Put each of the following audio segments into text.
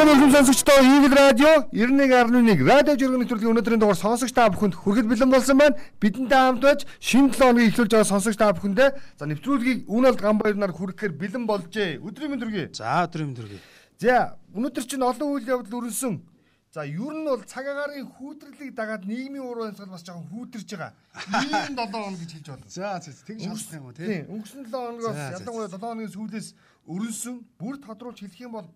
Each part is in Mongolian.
Цааны хүн сонсогчдоо Eagle Radio 91.1 радио жиргэн нэвтрүүлгийн өнөөдрийн дугаар сонсогч та бүхэнд хүргэл бэлэн болсон байна. Бидэнтэй хамт байж шинэ 7 хоногийг эхлүүлж байгаа сонсогч та бүхэндээ за нэвтрүүлгийг Үнэлд Гамбаяр нар хүргэхээр бэлэн болжээ. Өдрийн мэнд хүргэе. За өдрийн мэнд хүргэе. За өнөөдөр чинь олон үйл явдал өрнсөн. За ер нь бол цаг агаарын хүүтрлийг дагаад нийгмийн уруу амьсгал бас жоохон хүүтэрж байгаа. Ийм 7 хоног гэж хэлж байна. За тэгж шалах юм уу тий. Өнгөрсөн 7 хоногоос ялангуяа 7 хоногийн сүүлээс өрнсөн. Бүр тодруулж хэлэх юм бол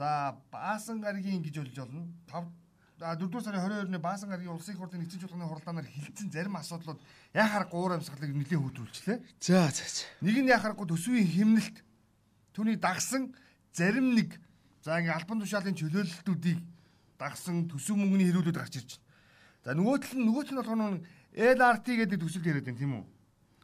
За Баасан гаригийн гэж болж болно. 5 4 сарын 22-ны Баасан гаригийн улсын их хурлын нэгдсэн чуулганы хурлаанаар хилцэн зарим асуудлууд яхаар гуур амьсгалыг нэлээд хөтрүүлчлээ. За за за. Нэг нь яхааргүй төсвийн хэмнэлт түүний дагсан зарим нэг за ингээ албан тушаалын чөлөөлөлтүүдийг дагсан төсөв мөнгөний хэрүүлүүд гарч ирж байна. За нөгөө тал нь нөгөө тал нь болохоор LRT гэдэг төсөл яриад байна тийм үү?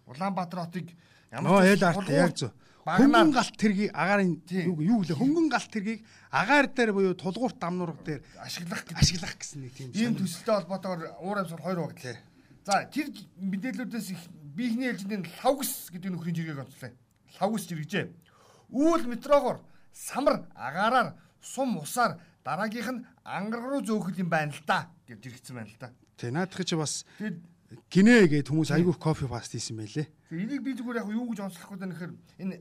Улаанбаатар хотыг ямар ч LRT яг зөв хөнгөн галт тэргийг агаарын юу юу гэлээ хөнгөн галт тэргийг агаар дээр буюу тулгуурт дамнуурга дээр ашиглах ашиглах гэсэн нэг тийм ийм төсөлтэй холбоотойгоор уур амьсгал хоёр багтлаа. За тэр мэдээллүүдээс их биехний ээлжиндийн лавгс гэдэг нөхрийн жиргэг онцлоо. Лавгс жиргэжээ. Үүл метрогоор самар агаараар сум усаар дараагийнх нь ангараг руу зөөхөл юм байна л да гэж жиргсэн байна л да. Тэ наадах чи бас гинэ гэдэг хүмүүс айгүйх кофе паст хийсэн байлээ. Энийг би зүгээр яг юу гэж онцлох гэдэг нь нэхэр энэ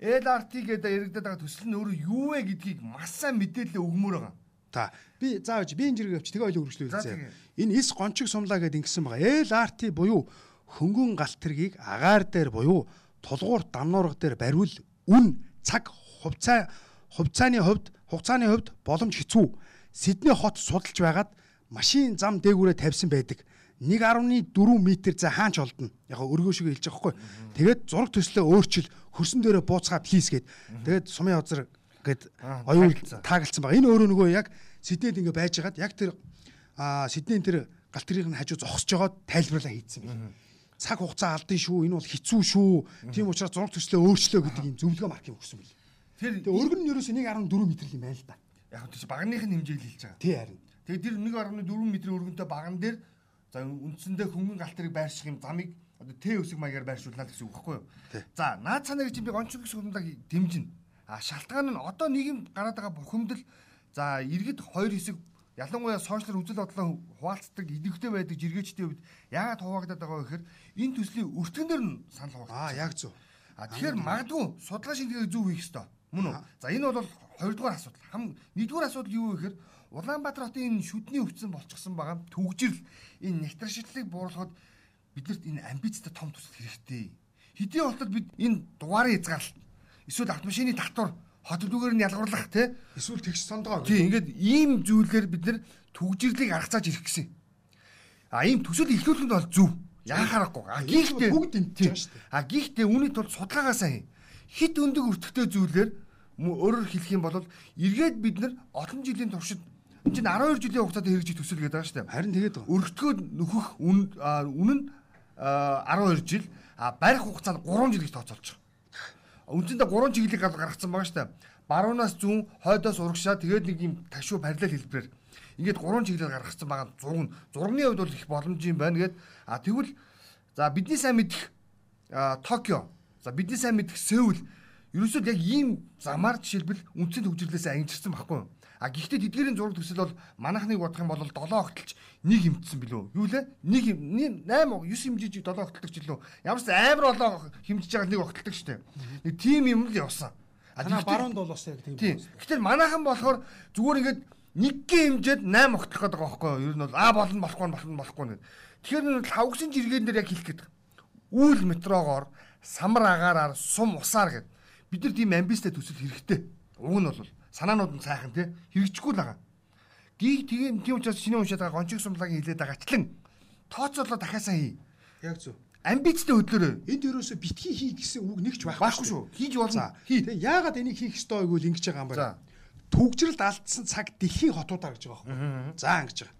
LRT гэдэг яригдаад байгаа төсөл нь өөрөө юу вэ гэдгийг маш сайн мэдээлэл өгмөр байгаа. Ta би заавч би энэ зэрэг явчих тэгээ ойлоо үргэлжлүүлээ үзье. Энэ эс гончиг сумлаа гэдэг ингэсэн байгаа. LRT буюу хөнгөн галт тэргийг агаар дээр буюу тулгуур дамнуурга дээр бариул үн цаг хувцаа хувцааны хувьд хугацааны хувьд боломж хэцүү. Сидней хот судалж байгаад машин зам дээгүүрээ тавьсан байдаг. 1.4 м за хаач олдно. Яг өргөө шиг хэлж байгаа хгүй. Тэгээд зураг төслөө өөрчил хөрсөн дээрээ бууцгаа плиз гэд. Тэгээд сумын озар гэд оюун таагалцсан байгаа. Энэ өөрөө нөгөө яг Сиднейд ингээ байжгаад яг тэр Сиднейн тэр галт тэрийн хажуу зогсож байгаа тайлбарлаа хийдсэн байна. Цаг хугацаа алдсан шүү. Энэ бол хэцүү шүү. Тийм учраас зураг төслөө өөрчлөө гэдэг юм зөвлөгөө марк юм өгсөн байл. Тэр өргөн нь ерөөс 1.4 м юм байна л да. Яг тийч багных нь хэмжээг хэлж байгаа. Тий харин. Тэгээд тэр 1.4 м өргөнтэй баган дээр За үндсэндээ хөнгөн галтрыг байрших юм замыг одоо Т өсөг маягаар байршуулнаа гэсэн үг байхгүй юу? За наад цаанаа гэж би гончиг сүлмдаг дэмжинэ. А шалтгаан нь одоо нийгэм гараад байгаа бухимдал за иргэд хоёр хэсэг ялангуяа сошиал үзэл бодлоо хуваалцдаг идэвхтэй байдаг жиргээчдийн хувьд яагаад хуваагдаад байгаа вэ гэхээр энэ төслийн өртгөндөр нь санал хуваалцсан. Аа яг зөв. А тэгэхээр магадгүй судлаа шинжилгээ зөв хийх ёстой. Мөн үү? За энэ бол хоёрдугаар асуудал. Хам нэгдүгээр асуудал юу вэ гэхээр Улаанбаатар хотын энэ шүдний өвцөн болчихсон байгаа төгжрөл энэ нектаршиллыг бууруулахад биднэрт энэ амбицтай том төсөл хэрэгтэй. Хэдийн хотод бид энэ дугаарыг хязгаарлалт эсвэл автомашины татвар хот нүгээр нь ялгуурлах тий эсвэл тэгш сондгоо. Тий ингээд ийм зүйлээр бид нар төгжрлийг аргацааж ирэх гэсэн. А ийм төсөл ихлүүлэх нь бол зөв. Яахаарахгүй. А гихтээ бүгд байгаа шүү дээ. А гихтээ үүний тулд судалгаагаасаа хит өндөг өртөгтэй зүйлээр өөрөөр хэлэх юм бол эргээд бид нар олон жилийн туршид Энд чинь 12 жилийн хугацаанд хэрэгжих төсөл гэдэг байгаа шүү дээ. Харин тэгээд өргөтгөө нөхөх үн үнэн нь 12 жил а барих хугацаанд 3 жил гэж тооцоолж байгаа. Үндсэндээ 3 чиглэлийг гаргацсан байгаа шүү дээ. Баруунаас зүүн, хойдоос урагшаа тэгээд нэг юм ташуу параллел хэлбэрээр ингээд 3 чиглэлээр гаргацсан байгаа. Зураг нь зургийн хувьд бол их боломж юм байна гэд а тэгвэл за бидний сайн мэдих Токио за бидний сайн мэдих Сеул ерөөсөө яг ийм замаар жишээлбэл үндсэн төвжирлээс ангижирсан байхгүй юу? А гэхдээ тэдгэрийн зураг төсөл бол манайхныг бодох юм бол 7 огтолч нэг хэмтсэн билүү. Юу лээ? Нэг 8 9 хэмжиж 7 огтолдог ч илүү. Ямар ч амар болоо хэмжиж байгаа нэг огтолдог штэ. Нэг тим юм л явсан. А тэгээ баруунд бол бас яг тийм. Гэтэл манайхан болохоор зүгээр ингээд нэггийн хэмжээд 8 огтлох гэдэг байгаа байхгүй юу? Ер нь бол а болно болохгүй болно болохгүй гэдэг. Тэгэхээр хавгсын жиргэн дээр яг хэлэх гээд. Үүл метрогоор самар агаараар сум усаар гэд. Бид нар тийм амбицтай төсөл хэрэгтэй. Уг нь бол санаанууд нь сайхан тий хэрэгжихгүй л байгаа. Гийг тийм тийм учраас шинэ уншаад байгаа гончиг сумлагийн хилээд байгаачлан тооцоолоо дахиасаа хий. Яг зөв. Амбицтай хөдлөөрөө. Энд ерөөсө битгий хий гэсэн үг нэгч байхгүй. Шүү. Хийж болно. Хий. Тэгээ яагаад энийг хийх ёстой гэвэл ингэж байгаа юм байна. Төгжрэлд алдсан цаг дэлхийн хотуудаар гэж байгаа байхгүй. За ингэж байгаа.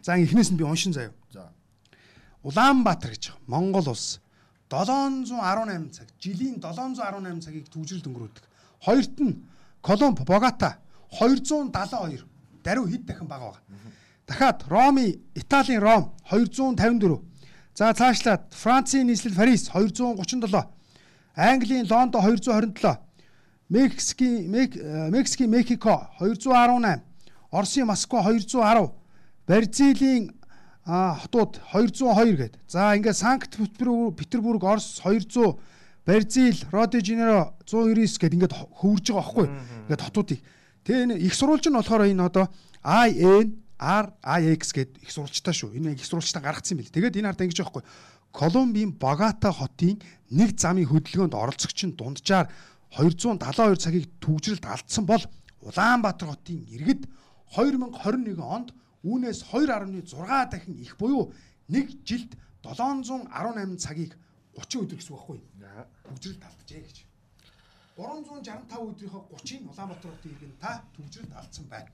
За эхнээс нь би уншин заяа. За. Улаанбаатар гэж байгаа. Монгол улс 718 цаг, жилийн 718 цагийг төгжрэлд өнгөрөөдөг. Хоёрт нь Колумб, Богата 272 даруй хэд дахин бага байгаа. Дахиад Роми, Италийн Ром 254. За цаашлаад Францын нийслэл Парис 237. Английн Лондон 227. Мексикийн Мексикийн Мехико 218, Оросын Москва 210, Бразилийн хотууд 202 гээд. За ингээд Санкт Петербург Орос 200, Бразил, Рио де Жанейро 199 гээд ингээд хөвөрж байгаа байхгүй. Ингээд хотуудыг. Тэгээ энэ их сурвалж нь болохоор энэ одоо IN RIX гэдэг их сурвалжтай шүү. Энэ их сурвалжтай гаргацсан юм бэл. Тэгээд энэ хард ингэж байхгүй. Колумбийн Богата хотын нэг замын хөдөлгөөнд оролцогч нь дунджаар 272 цагийг түгжрэлд алдсан бол Улаанбаатар хотын иргэд 2021 онд үүнээс 2.6 дахин их буюу нэг жилд 718 цагийг 30 өдөр гэсэн үг байхгүй. Түгжрэлд алджээ гэж. 365 өдрийнхөө 30-ыг Улаанбаатар хотын иргэн та түгжрэлд алдсан байна.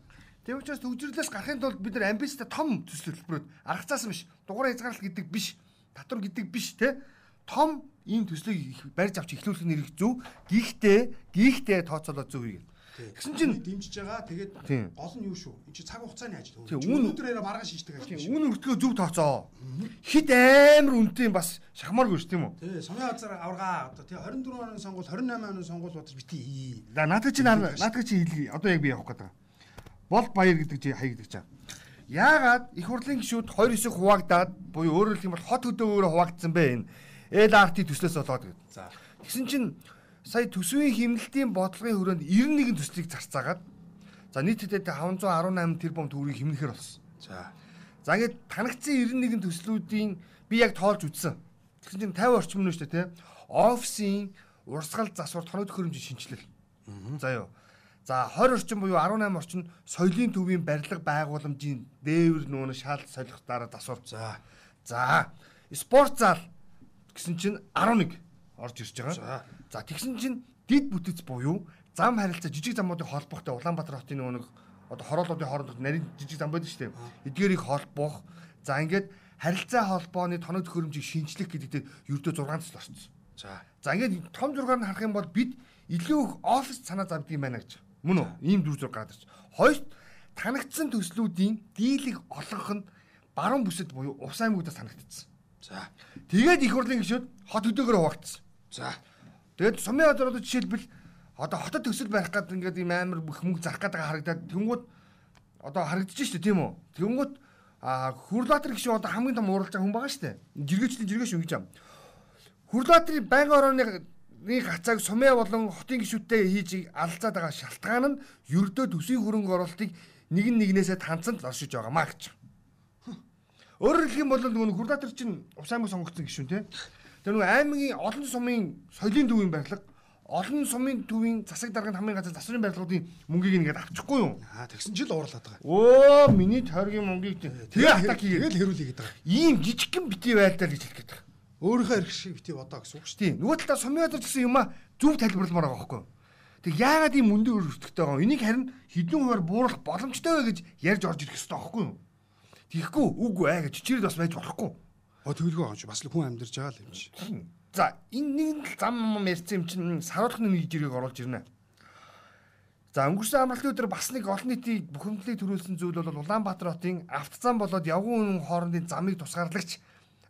Тийм учраас төгжрлөөс гарахын тулд бид нар амбицтай том төсөл хөтөлбөрөд аргацаасан биш. Дугаараа хязгаарлалт гэдэг биш. Татвар гэдэг биш те. Том ийм төслийг барьж авч эхлүүлэх ирэх зөв. Гихтээ гихтээ тооцоолоо зөв юм. Тэгсэн чинь дэмжиж байгаа. Тэгээд гол нь юу шүү? Энд чи цаг хугацааны ажил. Үн өдрөөрөө маргааш шийддэг ажил. Үн өртгөө зөв тооцоо. Хит амар үнэтэй бас шахмааргүй шүү тийм үү? Тий, сумын хазар аварга одоо тий 24 оны сонгуул 28 оны сонгуул бодож бити. За наадах чи наадах чи хэлье. Одоо яг би явах гэдэг бол баяр гэдэг чи хай гэдэг чинь. Яагаад их хурлын гишүүд хоёр хэсэг хуваагдаад буюу өөрөөр хэлбэл хот хөдөөгөөр хуваагдсан бэ энэ LRT төслөөс болоод гэдэг. За. Тэгсэн чинь сая төсвийн хэмнэлтийн бодлогын хүрээнд 91 төслийг зарцаагаад за нийтдээ 518 тэрбум төгрөгийг хэмнэхээр болсон. За. За ингээд танагдсан 91 төслүүдийн би яг тоолж үзсэн. Тэгсэн чинь 50 орчим нь шүү дээ, тэ. Офисын урсгал засвар тоног төхөөрөмжийн шинжилэл. За юу. За 20 орчим буюу 18 орчим соёлын төвийн барилга байгууламжийн дээвэр нүүн шал солих дараа засвар. За. За. Спорт зал гэсэн чинь 11 орж ирж байгаа. За тэгсэн чинь дид бүтэц буюу зам харилцаа жижиг замуудын холбоотой Улаанбаатар хотын нэг одоо хорооллуудын хоорондох нарийн жижиг зам байдаг шүү дээ. Эдгээрийг холбоох. За ингээд харилцаа холбооны тоног төхөөрөмжийг шинжлэх гэдэгт ердөө 6 төсөл орсон. За. За ингээд том зургаар нь харах юм бол бид илүү их офис санаа завдаг юм байна гэж. Мөн үү? Ийм дүр зураг гараад ирж. Хоёрт танагдсан төслүүдийн дийлэг олонх нь баруун бүсэд буюу Увс аймагудаас танагдчихсан. За. Тэгээд их хурлын гишүүд хот хөдөөгөөр хуваагдсан. За. Тэгээд сумын одоо одоо жишээлбэл одоо хотод төсөл барих гэдэг ингээд ийм амар бүх мөнгө зарах гэдэг харагдаад тэнгууд одоо харагдаж штэ тийм үү? Тэнгууд а Хүрлбаатар гişүү одоо хамгийн том ууралж байгаа хүн байгаа штэ. Жиргээчлийн жиргээш юм гэж юм. Хүрлбаатарын байнгын орооны нэг хацааг сумын болон хотын гишүүдтэй хийж алалцаад байгаа шалтгаан нь ердөө төсвийн хөрөнгө оруулалтыг нэг нэгнээсээ танцанд оршиж байгаа маа гэж. Өөрөөр хэлэх юм бол нөгөө Хүрлаатар чинь Ус аймаг сонгогдсон гишүүн тий. Тэр нөгөө аймгийн олон сумын соёлын төвийн барилга олон сумын төвийн засаг дарганд хамгийн газар засварын барилгуудын мөнгийг ингээд авчихгүй юу? Аа тэгсэн жил уурлаад байгаа. Өө миний тойргийн мөнгийг тэгээ атак хийгээл хэрүүлээ гэдэг байгаа. Ийм жижигхэн бити байлдаа гэж хэлэх гэдэг өөрийнхөө эрх шиг бити бодоо гэсэн үг шүү дээ. Нөгөө талаа сумын өдөр гэсэн юм а зөв тайлбарламаар байгаа байхгүй. Тэг яагаад ийм мөндөө өрөвтгтэй байгаа юм? Энийг харин хідэн хуваар бууруулах боломжтой вэ гэж ярьж орж ирэх хэрэгтэй байхгүй юу? Тэгэхгүй үгүй ээ гэж чичирээд бас байж болохгүй. Оо тэгэлгүй ч бас л хүн амьдарч байгаа л юм чи. За энэ нэг зам юм ярьсан юм чинь саруулхны нэг жирийг оруулж ирнэ. За өнгөрсөн амралтын өдөр бас нэг олон нийтийн бухимдлыг төрүүлсэн зүйл бол Улаанбаатар хотын автозам болоод явган үнэн хоорондын замыг тусгаарлагч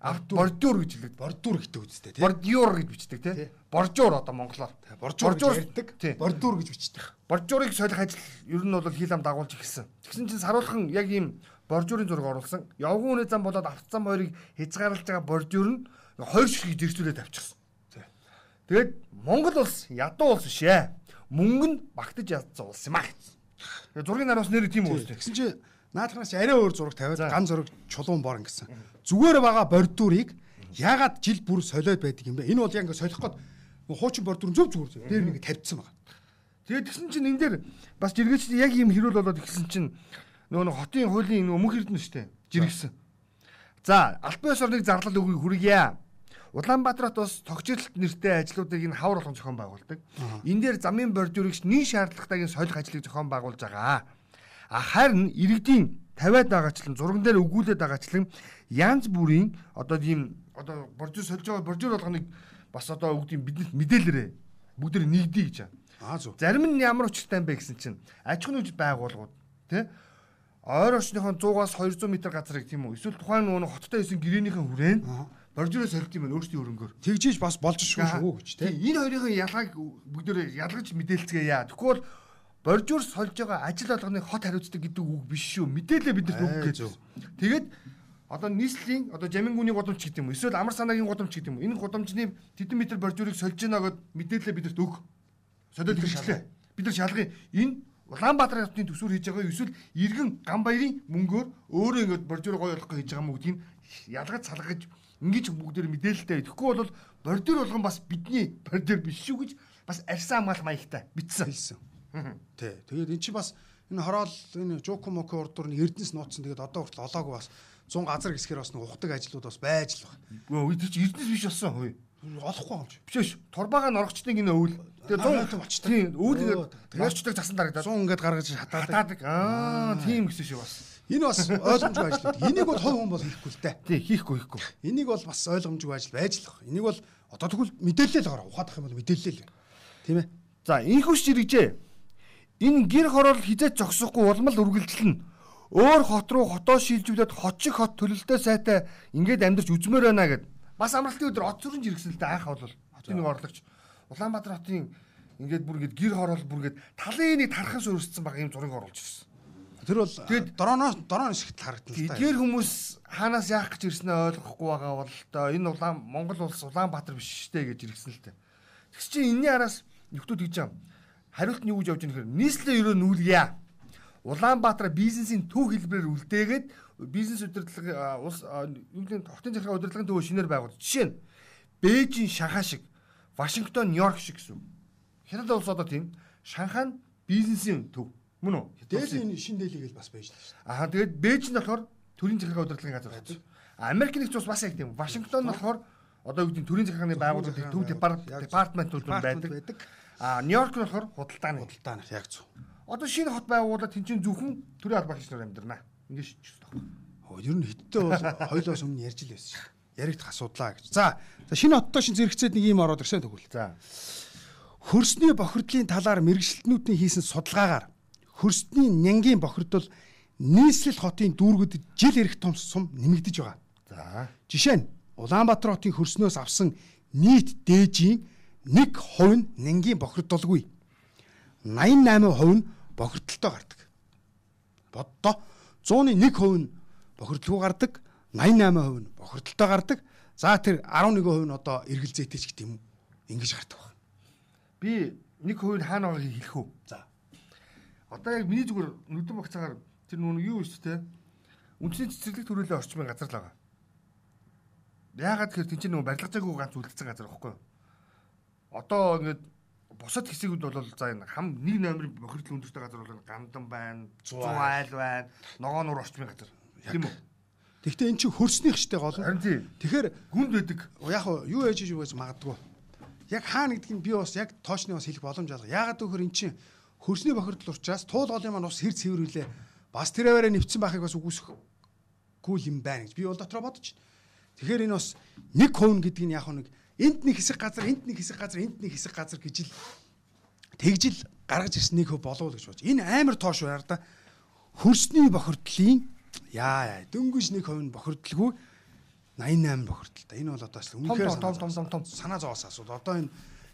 бордюр гэж хэлдэг. Бордюр гэдэг үстэй тий. Бордюр гэж бичдэг тий. Боржуур одоо монголоор. Боржуур гэдэг. Бордюр гэж бичдэг. Боржуурыг солих ажил ер нь бол хил ам дагуулж эхэлсэн. Тэгсэн чинь саруулхан яг ийм боржуурын зураг оруулсан. Явган үнэ зам болоод автозам хоёрыг хязгаарлаж байгаа боржуур нь хоёр ширхэг зэрэгцүүлээд авчихсан. Тэгээд Монгол улс ядуу улс биш ээ. Мөнгө нь багтаж ядсан улс юм аа. Тэгээд зургийн нараас нэр тийм үү. Тэгсэн чинь наадханаас арай өөр зураг тавиад ган зураг чулуун бор ингэсэн зүгээр байгаа бордюрыг ягаад жил бүр солиод байдаг юм бэ? Энэ бол яг ингээд солих гээд хуучин бордюр зөв зүгээр дээр нэг тавьдсан байгаа. Тэгээд тэгсэн чинь энэ дээр бас жиргээч яг юм хэрүүл болоод ихсэн чинь нөгөө хотын хуулийн нөгөө мөнх эрдэнэ штэ жиргсэн. За албан ёс орныг зарлал өгөхийг хүргье. Улаанбаатар хот бас тогтчлолт нэртэй ажлуудыг энэ хавар болгон зохион байгуулдаг. Энэ дээр замын бордюрыг нийт шаардлагатайг солих ажлыг зохион байгуулж байгаа. А харин иргэдийн тавиад байгаачлан зурган дээр өгүүлээд байгаачлан янз бүрийн одоо ийм одоо боржир сольж байгаа боржир болгоныг бас одоо өгдөм бидэнд мэдээлэрээ бүгд нэгдий гэж. Аа зөв. Зарим нь ямар учиртай юм бэ гэсэн чинь аж ахуйн байгууллагууд тий ойр орчныхон 100-аас 200 м газрыг тийм үү эсвэл тухайн нөгөө хоттой исэн гэрээнийхэн хүрээнд боржоороо сорилт юм байна өөрсдийн хөрөнгөөр. Тэгжиж бас болж шүү шүү гэж тийм. Энэ хоёрын ялгааг бүгдөө ялгаж мэдээлцгээе яа. Тэгвэл боржуур сольж байгаа ажил болгоныг хот хариуцдаг гэдэг үг биш шүү. Мэдээлэл бидэнд үг гэж. Тэгээд одоо нийслэлийн одоо жамингүний гудамж гэдэг юм? Эсвэл амар санаагийн гудамж гэдэг юм? Энэ гудамжны тэдэн метр боржуурыг сольж гинэ гэд мэдээлэл бидэнд өг. Солиод хэрэгжлээ. Бид нар шалгая. Энэ Улаанбаатар хотын төсвөр хийж байгаа эсвэл иргэн Ганбаярын мөнгөөр өөрөө ингэж боржуур гоё болох гэж байгаа юм гэдгийг ялгаж салгаж ингэж бүгдээр мэдээлэлтэй. Тэгэхгүй бол бордюр болгон бас бидний бордюр биш шүү гэж бас арьсан хамгаалах маягтай бичсэн. Хэлсэн. Тий. Тэгээд эн чинь бас энэ хороол энэ Жуку Моко урдуур нь Эрдэнэс нууцсан. Тэгээд одоо хүртэл олоогүй бас 100 газар гисгэр бас ухдаг ажлууд бас байж л байна. Үгүй тэр чинь Эрдэнэс биш болсон хөөе. Олохгүй юм чи. Биш биш. Турбаага норгочдын энэ өвөл. Тэгээ 100 болчтой. Тийм, өвөл ингээд норчдаг засан дарагдаад 100 ингээд гаргаж хатаадаг. Аа, тийм гэсэн шүү бас. Энэ бас ойлгомжгүй ажил. Энийг бол хов хүн бол хийхгүй л дээ. Тий, хийхгүй хийхгүй. Энийг бол бас ойлгомжгүй ажил байж л. Энийг бол одоо тэгвэл мэдээлэл гараа. Ухаадах юм бол мэдээлэл. Тийм ээ. За, инхүс жирэгжээ. Энэ гэр хороол хизээч зогсохгүй улмал үргэлжлэн өөр хот руу хотоо шилжүүлээд хот шиг хот төлөлтөө сайтай ингээд амьдарч үзмээр байна гэд. Бас амралтын өдөр от сүрэн жиргсэн л дээ анх бол хотын нэг орлогч. Улаанбаатар хотын ингээд бүр ингээд гэр хороол бүр ингээд талын нэг тархан сүрссэн баг юм зургийг оруулж ирсэн. Тэр бол тэгээд дроноо дрон шигт харагдана. Эдгээр хүмүүс хаанаас яах гэж ирснээ ойлгохгүй байгаа бол та энэ улаан Монгол улс Улаанбаатар биш штэ гэж иргсэн л та. Тэгс чи энэний араас нөхдүүд гэж юм. Хариулт нь юу гэж явж байгаа нөхөр нийслэл ерөө нүүлгийа Улаанбаатар бизнесийн төв хэлбэрээр үлдээгээд бизнес удирдлага улс юу гэдэг хотын захиргаа удирдлагын төв шинээр байгуул. Жишээ нь Бээжин, Шанхай шиг, Вашингтон, Нью-Йорк шиг гэсэн. Хятад улс одоо тийм Шанхай нь бизнесийн төв. Мөн үү? Дээлийн шин дээлийг л бас байж шүү. Аа тэгээд Бээжин болохоор төрийн захиргаа удирдлагын газар байна. Америк нэгдсэн улс бас яг тийм. Вашингтон болохоор одоо юу гэдэг төрийн захиргааны байгууллагын төв департаментууд байдаг. Аа Нью-Йорк нь болохоор худалдааны худалдааны яг зөв. Одоо шинэ хот байгуулаад тэнцэн зөвхөн төрийн албаагч нар амьдрнаа. Ингээд шийдчихсэн тоххой. Оо ер нь хиттэй бол хоёлоос өмнө ярьж л байсан шүү. Яригдах асуудлаа гэж. За шинэ хоттоо шин зэрэгцээд нэг юм ороод ирсэн тэгвэл. За. Хөрсний бохирдлын талаар мэрэгчлэтнүүдийн хийсэн судалгаагаар хөрсний нянгийн бохирдол нийслэл хотын дүүргүүдэд жил ирэх том сум нэмэгдэж байгаа. За. Жишээ нь Улаанбаатар хотын хөрснөөс авсан нийт дээжийн 1% нь нянгийн бохирдолгүй. 88% нь бохирдолтой гардаг. Боддоо 100-ны 1% нь бохирдлгүй гардаг, 88% нь бохирдолтой гардаг. За тэр 11% нь одоо эргэл зээтэй ч гэдэг юм. Ингэж гардаг байна. Би 1% нь хаана байгааг хэлэх үү? За. Одоо яг миний зүгээр нүдэн багцаагаар тэр нүг юу вэ те? Үндэсний цэцэрлэг төрөлөө орчмын газар л байгаа. Яагаад гэхээр тэн чинь нөгөө барилгажаагүй ганц үлдсэн газар байхгүй юу? Одоо ингээд бусад хэсгүүд бол за энэ хам нэг номерын бохирдол өндөртэй газар бол гандан байна, 100 айл байна, ногоо нуур орчмын газар. Тийм үү? Гэхдээ эн чинь хөрснийх штэ гол. Тэгэхээр гүнд байдаг. Яг юу ээж юу гэж магадгүй. Яг хаана гэдгийг би бас яг тоочны бас хэлэх боломж алга. Яагаад гэвэл эн чинь хөрсний бохирдол учраас туул голын маань ус хэр цэвэрлээ. Бас тэрээрээ нэвцсэн байхыг бас үгүйсэхгүй юм байна гэж би бол дотроо бодож байна. Тэгэхээр энэ бас нэг хувь гэдэг нь яг нэг энд нэг хэсэг газар, энд нэг хэсэг газар, энд нэг хэсэг газар гэж л тэгжил гаргаж хөв болов гэж бодож. Энэ амар тоош байр да. Хөрсний бохирдлын яа яа дөнгөж нэг хувь нь бохирдлгүй 88 бохирдолтой. Энэ бол одоо үнэхээр том том том том санаа зовоос асуудал. Одоо энэ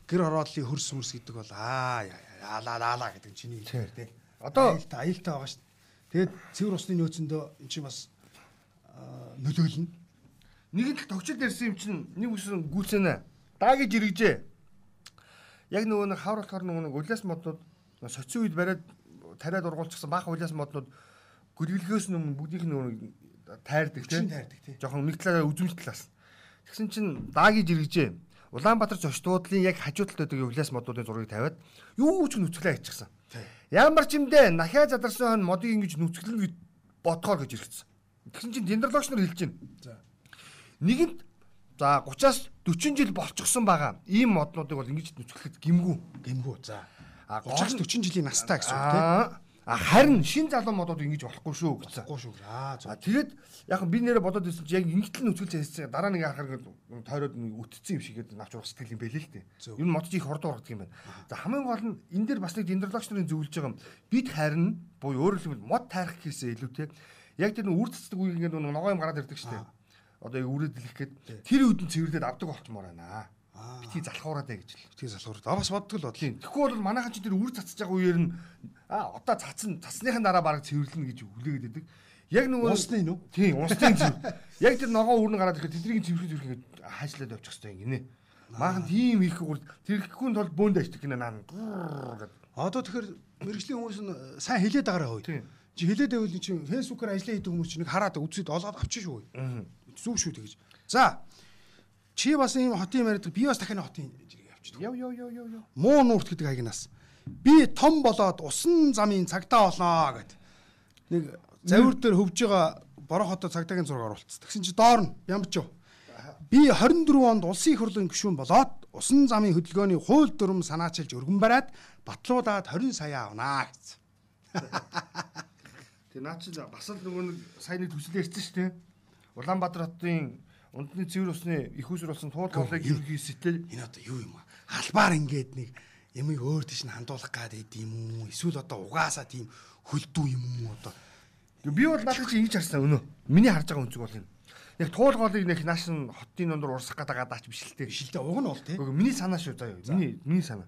гэр хорооллын хөрс мөрс гэдэг бол аа яа яа лаа гэдэг чиний хэлээр тий. Одоо аюултай аюултай байгаа шүү дээ. Тэгээд цэвэр усны нөөцөндөө эн чинь бас нөлөөлнө Нэг л тогчд ярьсан юм чинь нэг үсэн гүцэнэ. Даа гэж иргэжээ. Яг нөгөө нэг хавар болохоор нөгөө нэг улаас моднууд соци үед бариад тариад ургуулчихсан баах улаас моднууд гөрөглөхөөс өмнө бүгдийнх нь нөгөө тайрдаг тийм тайрдаг тийм. Жохон нэг талаараа үзмж талаас. Тэгсэн чинь даа гэж иргэжээ. Улаанбаатар зочдуудлын яг хажуу талд байдаг улаас моднуудын зургийг тавиад юу ч нүцгэлээ хийчихсэн. Ямар ч юм дээ нахиа задарсан хон модыг ингэж нүцгэлнэ гэж бодгоор гэж иргэсэн. Тэгсэн чинь дендрологч нар хэлж байна. За нэгэнт за 30-аас 40 жил болчихсон байгаа. Ийм моднуудыг бол ингэж нүцгэлэхэд гимгүү. Гимгүү. За. А 30-аас 40 жилийн настай гэсэн үг тийм. А харин шин залуу модууд ингэж болохгүй шүү гэсэн. Болохгүй шүү. Аа зөв. Тэгээд яг би нэрээ бодоод ирсэн чи яг ингэтэл нүцгэлж хэлсэн. Дараа нэг харахаар тойроод үтцсэн юм шигээд навч ус сэтгэл юм бэлээ л дээ. Юу мод чи их хурд ургадаг юм байна. За хамгийн гол нь энэ дээр бас нэг дендрологч нарын зөвлөж байгаа юм. Бид харин буюу өөрөөр хэлбэл мод тайрах гэхээсээ илүү те яг тэр үр цэцдэг үе ингээд ногоо юм гараад ирдэг шүү дээ одоо яг үрээд дэлэх гээд тэр үдэн цэвэрлээд авдаг болчмоор байна. Битгий залхуураад ээ гэж л. Битгий залхуураад. А бас боддог л бодлоо. Тэгэхгүй бол манайхан ч тэр үр цацж байгаа үеэр нь а одоо цацсан цацсныхаа дараа бараг цэвэрлэнэ гэж хүлээгээд байдаг. Яг нөгөө унсны нөө. Тийм, унсны цэвэр. Яг тэр ногоо үрнэ гараад ирэхэд тэднийг цэвэрлэх цэвэрлэх гэж хаажлаад явчих хэвээр гинэ. Maaхан тийм их гүр тэрхэхгүй тул бөөнд аждаг гинэ наа. Одоо тэгэхээр мэрэгжлийн хүмүүс нь сайн хилээд байгаа хөөе. Чи хилээд байвал чи фэйсбүүкээр ажиллаа хийдэг хүмүүс чинь нэг хараад үзээд олоод авчих шүү. Зүг шүү тэгэж. За. Чи бас ийм хотын яриад би бас дахин хотын жиргээ авчдаг. Яв яв яв яв. Муу нуурт гэдэг хаягнаас. Би том болоод усан замын цагдаа болноо гэд. Нэг завир дээр хөвж байгаа бороо хотод цагдаагийн зураг оруулцсан. Тэгсэн чи доор нь юу? Би 24 онд улсын их хурлын гишүүн болоод усан замын хөдөлгөөний хууль дүрм санаачилж өргөн бариад батлуудаад 20 сая авнаа гэсэн. Тэгээ наа чи бас л нөгөө нэг саяны төсөл ярьсан шүү дээ. Улаанбаатар хотын Ундны цэвэр усны их усүр болсон туул голыг ерөнхий сэтэл энэ одоо юу юм аа? Албаар ингээд нэг ямыг өөр тийш нь хандуулах гад байд юм уу? Эсвэл одоо угаасаа тийм хөлдүү юм уу одоо? Би бол надад чи ингэж харсан өнөө. Миний харж байгаа үнцэг бол энэ. Яг туул голыг нэг нааш нь хотын дундор урсах гэдэг гадаач биш л дээ. Биш л дээ. Уг нь бол тий. Миний санаа шүү заяа. Миний миний санаа.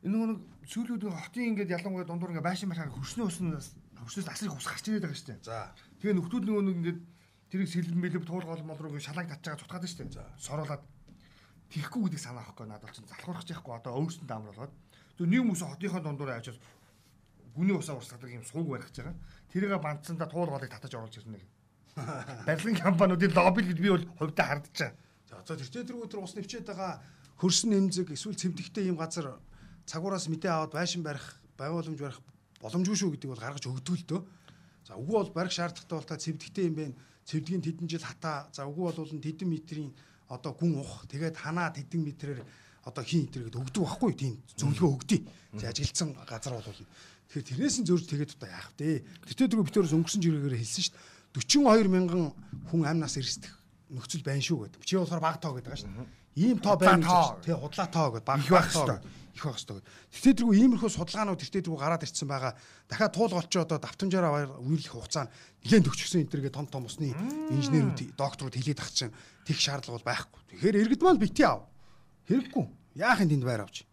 Энэ нэг сүүлүүд хотын ингээд ялангуяа дундуур ингээд байшин байхаар хөрсний уснаас хөрснөөс асрыг ус гарч ирээд байгаа шүү дээ. За. Тэгээ нөхдүүд нөгөө нэг ингээд тэрийг сэлбэн мэлб туул гол мол руу шалааг татж байгаа цутгаад дээ. Соруулаад тихгүй гэдэг санаа авахгүй надад чинь залхуурах чихгүй одоо өөрсөнд амар болоод зөв нэг хүмүүс хотынхоо дундуур авчиж гүний усаа урсгадаг юм сууг барих гэж байгаа. Тэрийг бандсандаа туул голыг татаж оруулж ирнэ гэх. Барилгын компаниудын лобби гэж би бол хувьдаа хардчихаа. За одоо тэр тэр өдөр ус нэвчээд байгаа хөрсөн нэмзэг эсвэл цэвдэгтэй юм газар цагуураас мэдээ аваад байшин барих, байгууламж барих боломжгүй шүү гэдэг бол гаргаж өгдөг л дөө. За үгүй бол барих шаардлагатай бол та цэвдэгтэй юм байна цэвдгийн тэдэн жил хата за үгүй бол тэдэн метрийн одоо гүн ух тэгээд ханаа тэдэн метрээр одоо хин интергээд өгдөг байхгүй тийм зөвлөгөө өгдөө. За ажиглцсан газар бол тэгэхээр тэрнээс нь зөрж тэгээд одоо яах вэ? Тэгтээ дөрөв битээрс өнгөрсөн жиргээр хэлсэн шүү дээ. 42 мянган хүн амнаас эрсдэх нөхцөл байна шүү гэдэг. Чи болохоор баг тоо гэдэг шүү. Ийм тоо байна. Тэг худлаа тоо гэдэг баг байх шүү их байх хэрэгтэй. Тэртээ тэргүй иймэрхүү судалгаанууд тэртээ тэргүй гараад ирсэн байгаа. Дахиад туул голчоо одоо давтамжаараа үерлэх хугацаа нэлээд төгчсөн энэ төргээ том том усны инженерүүд докторууд хэлээд ах чинь тех шаардлага бол байхгүй. Тэгэхээр иргэд маань бити ав. Хэрэггүй. Яахын тэнд байр авч.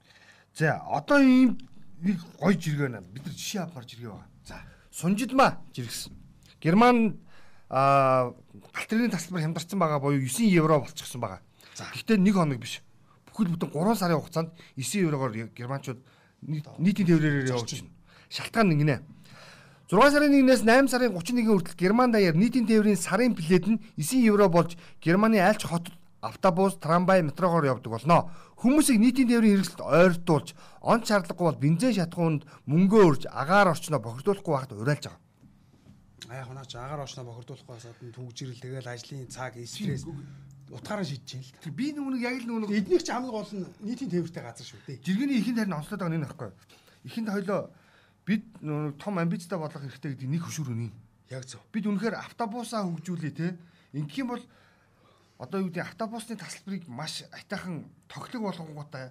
За одоо ийм нэг гоё жиргээ байна. Бид нар жишээ авахар жиргээ байгаа. За сунжидмаа жиргсэн. Герман а галтрын тасалбар хямдарсан байгаа буюу 9 евро болчихсон байгаа. Гэхдээ нэг хоног биш бүхэл бүтэн 3 сарын хугацаанд 9 еврогоор германчууд нийтийн тээврээр явуулж байна. Шалтгаан нэг нэ. 6 сарын 1-ээс 8 сарын 31-ний хүртэл Герман даяар нийтийн тээврийн сарын билет нь 9 евро болж Германы айлч хотод автобус, трамвай, метрогоор явдаг болно. Хүмүүсийг нийтийн тээврийн хэрэгсэлд ойртуулж, он шаардлагагүй бол бензин шатхуунд мөнгөө өрж, агаар орчноо бохирдуулахгүй байхад уриалж байгаа. Яг наач агаар орчноо бохирдуулахгүй байсаад түгжирэл тэгэл ажлын цаг, стресс утгаараа шийдэж юм л. Тэр би нөгөө яг л нөгөө эднийх ч хамгийн гол нь нийтийн тээвэртэй газар шүү дээ. Жиргэний ихэнд харин онцлоод байгаа нь нөхгүй. Ихэнд хоёлоо бид нөгөө том амбицтай болох хэрэгтэй гэдэг нэг хөшүүр үнийн. Яг зөв. Бид үнэхээр автобусаа хөгжүүлээ те. Ингэх юм бол одоо юу гэдэг автобусны тасалбарыг маш айтайхан тоглог болгонгуудаа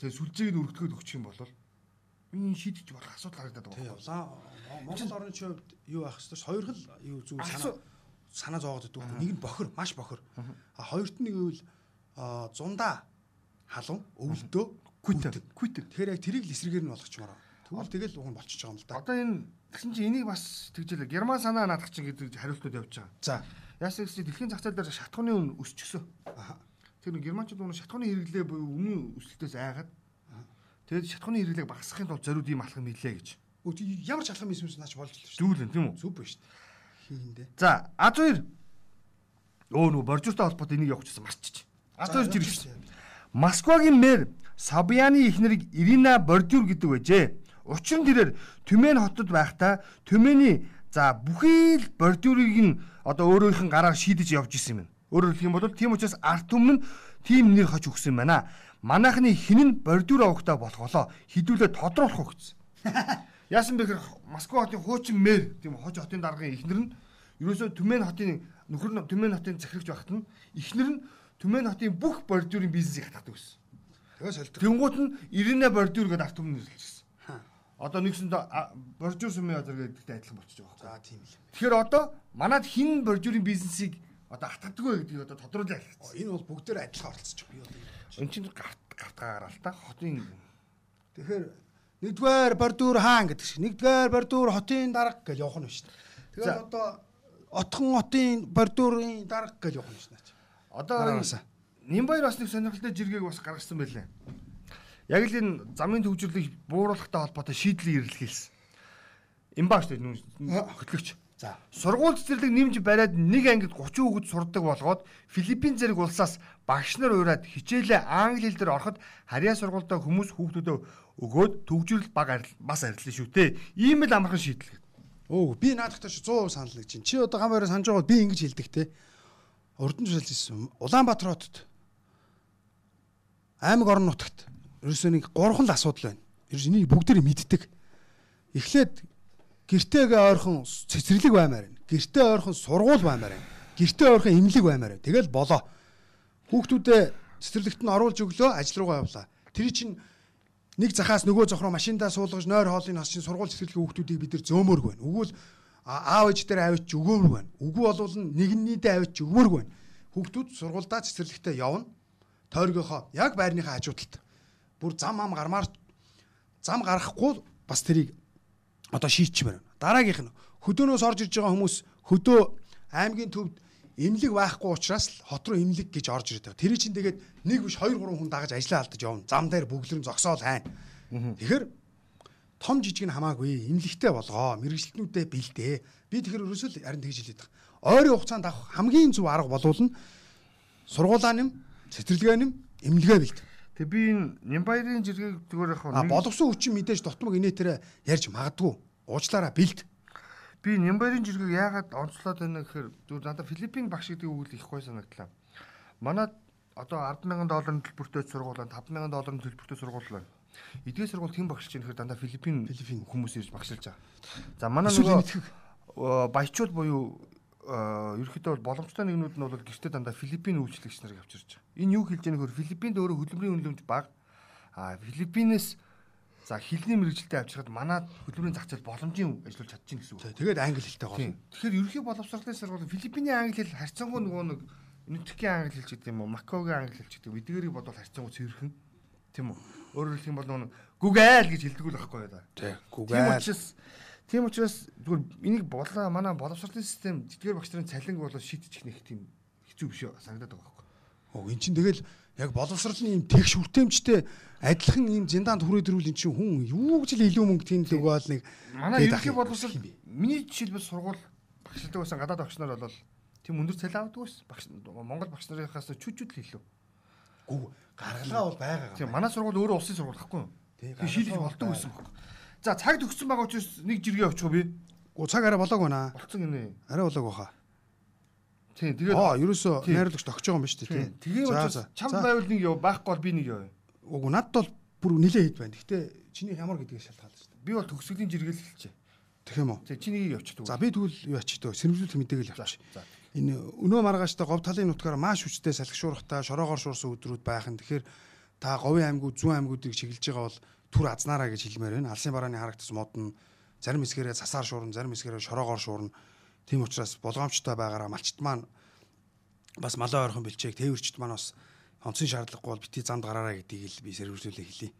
тэгээ сүлжээг нь өргөдгөөд өгчих юм бол энэ шийдэж болох асуудал харагдаад байгаа. Тийм. Монгол орны хувьд юу байх вэ? Хоёр хэл юу зүйл санаа санаа зоогод өгдөг. Нэг нь бохор, маш бохор. А хоёрт нь гэвэл зундаа халуун, өвөлдөө, күйтэг. Күйтэг. Тэгэхээр яг тэрийг л эсрэгээр нь болгочмоор. Тэгвэл тэгэл уг нь болчихж байгаа юм л да. Одоо энэ тэгсэн чинь энийг бас тэгжэлээ. Герман санаа наадах чинь гэдэг хариултууд явж байгаа. За. Яасан гэвэл дэлхийн зах зээл дээр шатхууны үн өсчихсөн. Тэр германчууд өнө шатхууны хэрэглээ буюу үнийн өсөлтөөс айгаад тэгээд шатхууны хэрэглээг багасгахын тулд зориуд ийм алхам нийлээ гэж. Ямар ч алхам хийсэн наач болж л шүү. Зүүлэн тийм үү? Зүв шүү хийндээ. За, А2 өө нөгөө боржууртай холбоотой энийг явуулчихсан марччих. А2 жиргсэн. Москвагийн мэр Сабяны эхнэрийг Ирина Бордюр гэдэг байжээ. Учир нь тэрээр Түмэн хотод байхдаа Түмэний за бүхий л Бордюрыг нь одоо өөрөөх нь гараар шийдэж явж исэн юм. Өөрөөр хэлэх юм бол тийм учраас арт өмнө нь тийм нэр хож өгсөн байна. Манайхны хинэн Бордюр авахтаа болох болоо хідүүлээ тодруулах уу гэсэн. Яасан бэ гэхээр Москва хотын хуучин мэр тийм хож хотын даргын эхнэр нь ерөөсөө Түмэн хотын нөхөр нь Түмэн хотын захирагч багт нь эхнэр нь Түмэн хотын бүх бордюрын бизнесийг хатгадаг байсан. Тэгээ солилдог. Тэнгуут нь Ирина бордюр гэдэг арт өмнө нэрлэжсэн. Одоо нэгсэндээ бордюр сүмийн газар гэдэгтэй адилхан болчихж байгаа. За тийм л. Тэгэхээр одоо манад хин бордюрын бизнесийг одоо хатгадгүй гэдгийг одоо тодруулаад хэлсэн. Энэ бол бүгдээр адилхан оролцож байгаа. Энэ чинь гарт гартаа гараал та хотын Тэгэхээр нэгдүгээр бордуур хаан гэдэг шиг нэгдүгээр бордуур хотын дарга гэж явах нь шүү дээ. Тэгээд одоо отхон хотын бордуурын дарга гэж явах нь шүү дээ. Одоо Нимбаяр бас нэг сонирхолтой жиргэг бас гаргасан байлаа. Яг л энэ замын төвжирлийг бууруулахтай холбоотой шийдлийг ирлэхийлсэн. Им бааш дээ хөтлөгч. За. Сургууль цэцэрлэг нэмж бариад нэг ангид 30 хүүхэд сурдаг болгоод Филиппин зэрэг улсаас багш нар ураад хичээлээ англи хэл дээр ороход харьяа сургуультай хүмүүс хүүхдүүдэд өгөөд төгжрөл баг бас арилсан шүү те. Ийм л амархан шийдэл. Өө би наадахтай 100% санал нэг чинь. Чи одоо гамбайраа санаж байгаа би ингэж хэлдэг те. Урдан жишээл хэлсэн. Улаанбаатар хотод аймаг орон нутагт ерөөсөө нэг гурван л асуудал байна. Ерөөс энийг бүгдээр мэддэг. Эхлээд гэртээгээ ойрхон цэцэрлэг баймаар байна. Гэртээ ойрхон сургууль баймаар байна. Гэртээ ойрхон эмнэлэг баймаар байна. Тэгэл болоо. Хүүхдүүдээ цэцэрлэгт нь оруулж өглөө ажил руугаа явлаа. Тэр чинь нэг захаас нөгөө зох руу машиндаа суулгаж нойр хоолыг хасчин сургууль цэцэрлэгийн хүүхдүүдийг бид нар зөөмөрг байна. Өгвөл аав ээж дээр авч өгөмөр байна. Үгүй болвол нэгнийдээ авч өгмөрг байна. Хүүхдүүд сургуульдаа цэцэрлэгтээ явна. Тойргийнхоо яг байрныхаа хажуудалд. Бүр зам ам гармаар зам гарахгүй бас тэрийг одоо шийдчмээр байна. Дараагийнх нь хөдөөнөөс орж ирж байгаа хүмүүс хөдөө аймгийн төвд эмнэлэг байхгүй учраас л хот руу эмнэлэг гэж орж байгаа. Тэр чинь тэгээд нэг биш 2 3 хүн дагаж ажиллаа алдаж явна. Зам дээр бүглэрэн зогсоол хайна. Тэгэхээр том жижиг нь хамаагүй эмнэлэгтэй болгоо. Мэргэжилтнүүдэд бэлдээ. Би тэгэхээр ерөөсөө л харин тэгж хэлээд байгаа. Ойрын хугацаанд авах хамгийн зөв арга болвол нь сургуулаа нэм, цэцэрлэгээ нэм, эмнэлгээ бэлд. Тэг би энэ Нямбаярын жиргэг зүгээр яг нэг боловсон хүчин мэдээж дотмог инээтерэ ярьж магадгүй. Уучлаараа бэлд. Би Нямбаярын жиргэг яагаад онцлоод байна гэхээр зүгээр надад Филиппин багш гэдэг үг л их гой санагдлаа. Манад одоо 100000 долларын төлбөртэй сургууль, 5000 долларын төлбөртэй сургууль байна. Эдгээр сургууль хэн багшилж байгаа нөхөр дандаа Филиппин Филиппин хүмүүс ирж багшилж байгаа. За манай нөгөө баячууд буюу ерөөхдөө бол боломжтой нэгнүүд нь бол гэртээ дандаа Филиппин үйлчлэгч нарыг авчирч байгаа. Энэ юу хэлж байгаа нөхөр Филиппинд өөрөө хөдөлмөрийн үнэлэмж бага. А Филиппинээс за хилний мэрэгжилтэд авчирхад манай хөдөлмөрийн зах зээл боломжийн ажиллаж чадчих гэсэн үг. Тэгээд англи хэлтэй гол. Тэгэхээр ерөнхий боловсролын сургууль Филиппиний англи хэл харьцангуй нөгөө нэг Нутгийн англи хэлч гэдэг юм уу, Макогийн англи хэлч гэдэг. Эдгээрийг бодвол харьцангуй цэвэрхэн. Тийм үү? Өөрөөр хэлэх юм бол нөгөө Google гэж хэлдэг л байхгүй юу да. Тийм. Google. Тийм учраас Тийм учраас зүгээр энийг болоо манай боловсролын систем тэдгээр багш нарын цалинг болоо шийдчих нэг тийм хэцүү биш санагдаад байгаа байхгүй. Оо эн чинь тэгэл яг боловсролын юм тэгш хүртээмжтэй адилхан юм зиндаанд хүрээд ирвэл эн чинь хүн юу гэж л илүү мөнгө тийм л өгөөл нэг манай ерөнхий боловсрол миний жишээлбэл сургууль багшилдаг байсан гадаад багш нар бол тийм өндөр цалин авдаг байсан. Багш Монгол багш нарынхаас чүчүүд л илүү. Гүү гаргалгаа бол байгаа. Тийм манай сургууль өөрөө улсын сургууль гэхгүй юу? Тийм шийдэж болдог байсан байхгүй. За цаг төгссөн байгаа учраас нэг жиргээ авчих би. Гу цаг арай болоог байна. Болцсон гинэ. Арай болоог баха. Тийм тэгээд аа ерөөсөө найрлагч тогтож байгаа юм ба шүү дээ тийм. Тэгээ учраас чам байвал нэг яв байхгүй бол би нэг яв. Уг надд бол бүр нилээ хэд байна. Гэтэ чиний ямар гэдгийг шалтгаалж шүү дээ. Би бол төгсгөлийн жиргэл хэлчихэ. Тэгэх юм уу? Тэг чи нэг явчих. За би тэгвэл юу ачих дөө. Сэрэмжлүүлэх мэдээгээл явчих. Энэ өнөө маргааштай говь талын нутгаар маш хүчтэй салхишуурхтай шороогоор шуурсан өдрүүд байхын. Тэгэхээр та говийн аймагуд зүүн аймагуудыг чиглэж байгаа бол түр азнаараа гэж хэлмээр байна. Алсын барааны харагдас мод нь зарим хэсгээрээ цасаар шуурна, зарим хэсгээрээ шороогоор шуурна. Тийм учраас болгоомжтой байгаараа малчт маань бас малын ойрхон бэлчээг тээвэрчт маань бас онцгийн шаардлагагүй бол бити замд гараараа гэдгийг л би сэрвэржүүлээ хэлье.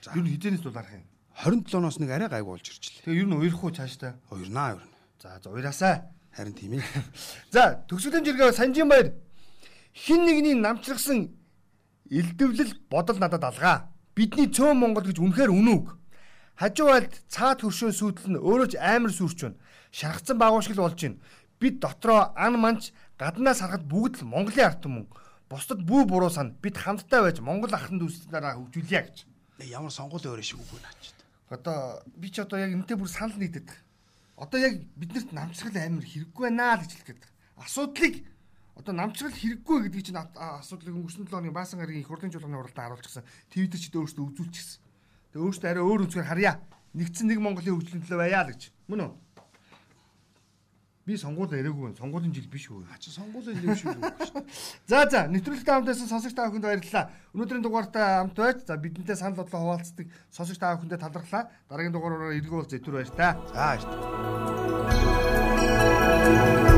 За. Юу хизэнээс дулаарах юм? 27-оос нэг арай гайгүй болж ирчихлээ. Тэгээ нь уярах уу цааштай? Уярнаа уярна. За за уяраасаа. Харин тийм ээ. За төгсгөлийн жиргээ Санжин баяр хин нэгний намчрагсан элдвлэл бодол надад алгаа бидний цөөн Монгол гэж үнэхээр үнүүг. Хажуу айлд цаад хөршөө сүйдэл нь өөрөө ч амар сүрч байна. Шаргацсан багуушгил болж байна. Бид дотроо ан манч гаднаас харахад бүгд л Монголын ард түмэн. Бусдад бүү буруу сан бид хамтдаа байж Монгол ахын дүүснараа хөгжүүлье гэж. Ямар сонгол өөрөө шиг үгүй наач. Одоо би ч одоо яг энэтэй бүр санал нийтэд. Одоо яг биднэрт намчрал амар хэрэггүй байна л гэж хэлгээд. Асуудлыг одоо намчрал хэрэггүй гэдгийг чинь асуудлыг өнгөрсөн 7 оны баасан гарагийн их хурлын жуулганы уралдаан харуулчихсан. Твиттер ч өөрөөсөө үзүүлчихсэн. Тэгээ өөрөөсөө арай өөр үнцгээр харьяа. Нэгдсэн нэг Монголын хөгжлийн төлөө байя л гэж. Мөн үү? Би сонгуул яриаггүй байна. Сонгуулийн жил биш үү? А чи сонгуулийн жил биш үү? За за, нэвтрүүлэгтэй хамтдасан сонсогч та бүхэнд баярлалаа. Өнөөдрийн дугаартаа хамт байж, за бидэнтэй санал бодлоо хуваалцдаг сонсогч та бүхэндээ талархлаа. Дараагийн дугаараараа эргүүл зэвтер баяр та. За баяр.